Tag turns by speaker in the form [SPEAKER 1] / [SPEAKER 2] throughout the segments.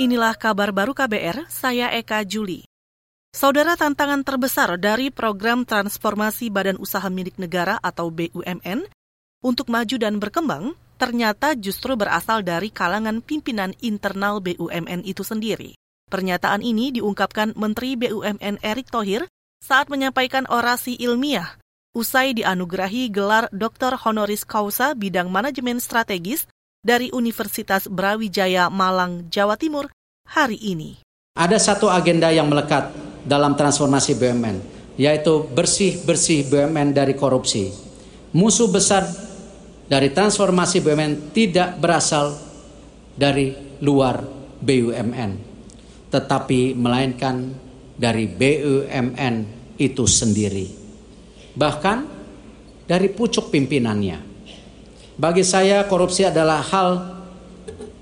[SPEAKER 1] Inilah kabar baru KBR, saya Eka Juli. Saudara tantangan terbesar dari program transformasi Badan Usaha Milik Negara atau BUMN untuk maju dan berkembang ternyata justru berasal dari kalangan pimpinan internal BUMN itu sendiri. Pernyataan ini diungkapkan Menteri BUMN Erick Thohir saat menyampaikan orasi ilmiah usai dianugerahi gelar Dr. Honoris Causa bidang manajemen strategis dari Universitas Brawijaya Malang, Jawa Timur hari ini.
[SPEAKER 2] Ada satu agenda yang melekat dalam transformasi BUMN, yaitu bersih-bersih BUMN dari korupsi. Musuh besar dari transformasi BUMN tidak berasal dari luar BUMN, tetapi melainkan dari BUMN itu sendiri. Bahkan dari pucuk pimpinannya. Bagi saya korupsi adalah hal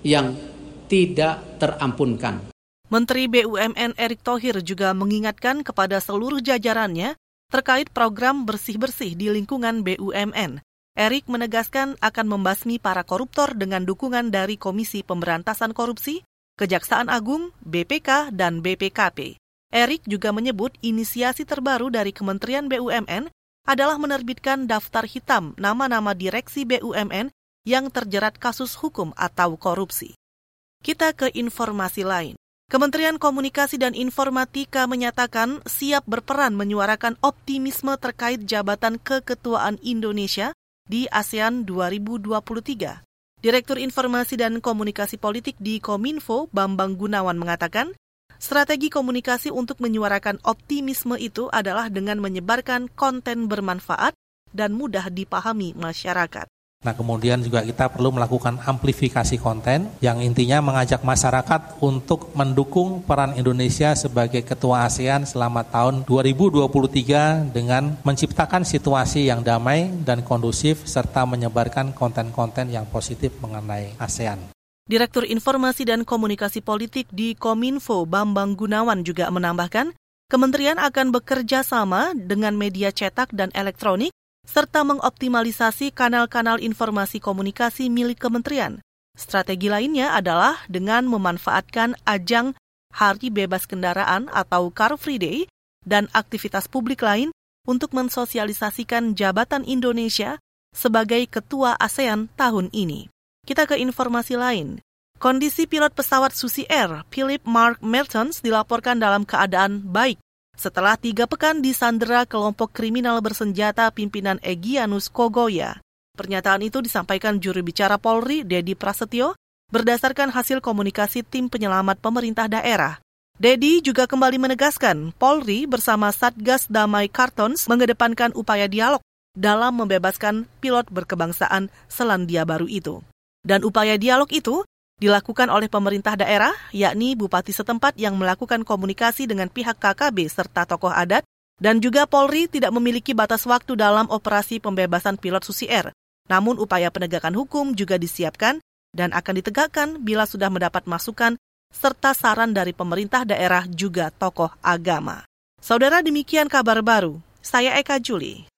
[SPEAKER 2] yang tidak terampunkan.
[SPEAKER 1] Menteri BUMN Erick Thohir juga mengingatkan kepada seluruh jajarannya terkait program bersih-bersih di lingkungan BUMN. Erick menegaskan akan membasmi para koruptor dengan dukungan dari Komisi Pemberantasan Korupsi, Kejaksaan Agung, BPK, dan BPKP. Erick juga menyebut inisiasi terbaru dari Kementerian BUMN adalah menerbitkan daftar hitam nama-nama direksi BUMN yang terjerat kasus hukum atau korupsi. Kita ke informasi lain. Kementerian Komunikasi dan Informatika menyatakan siap berperan menyuarakan optimisme terkait jabatan keketuaan Indonesia di ASEAN 2023. Direktur Informasi dan Komunikasi Politik di Kominfo, Bambang Gunawan mengatakan, Strategi komunikasi untuk menyuarakan optimisme itu adalah dengan menyebarkan konten bermanfaat dan mudah dipahami masyarakat.
[SPEAKER 3] Nah, kemudian juga kita perlu melakukan amplifikasi konten yang intinya mengajak masyarakat untuk mendukung peran Indonesia sebagai ketua ASEAN selama tahun 2023 dengan menciptakan situasi yang damai dan kondusif serta menyebarkan konten-konten yang positif mengenai ASEAN.
[SPEAKER 1] Direktur Informasi dan Komunikasi Politik di Kominfo Bambang Gunawan juga menambahkan, kementerian akan bekerja sama dengan media cetak dan elektronik serta mengoptimalisasi kanal-kanal informasi komunikasi milik kementerian. Strategi lainnya adalah dengan memanfaatkan ajang Hari Bebas Kendaraan atau Car Free Day dan aktivitas publik lain untuk mensosialisasikan jabatan Indonesia sebagai ketua ASEAN tahun ini. Kita ke informasi lain. Kondisi pilot pesawat Susi Air, Philip Mark Mertens, dilaporkan dalam keadaan baik setelah tiga pekan disandera kelompok kriminal bersenjata pimpinan Egyanus Kogoya. Pernyataan itu disampaikan juru bicara Polri, Dedi Prasetyo, berdasarkan hasil komunikasi tim penyelamat pemerintah daerah. Dedi juga kembali menegaskan Polri bersama Satgas Damai Kartons mengedepankan upaya dialog dalam membebaskan pilot berkebangsaan Selandia Baru itu. Dan upaya dialog itu dilakukan oleh pemerintah daerah, yakni bupati setempat yang melakukan komunikasi dengan pihak KKB serta tokoh adat, dan juga Polri tidak memiliki batas waktu dalam operasi pembebasan pilot Susi Air. Namun upaya penegakan hukum juga disiapkan dan akan ditegakkan bila sudah mendapat masukan serta saran dari pemerintah daerah juga tokoh agama. Saudara demikian kabar baru. Saya Eka Juli.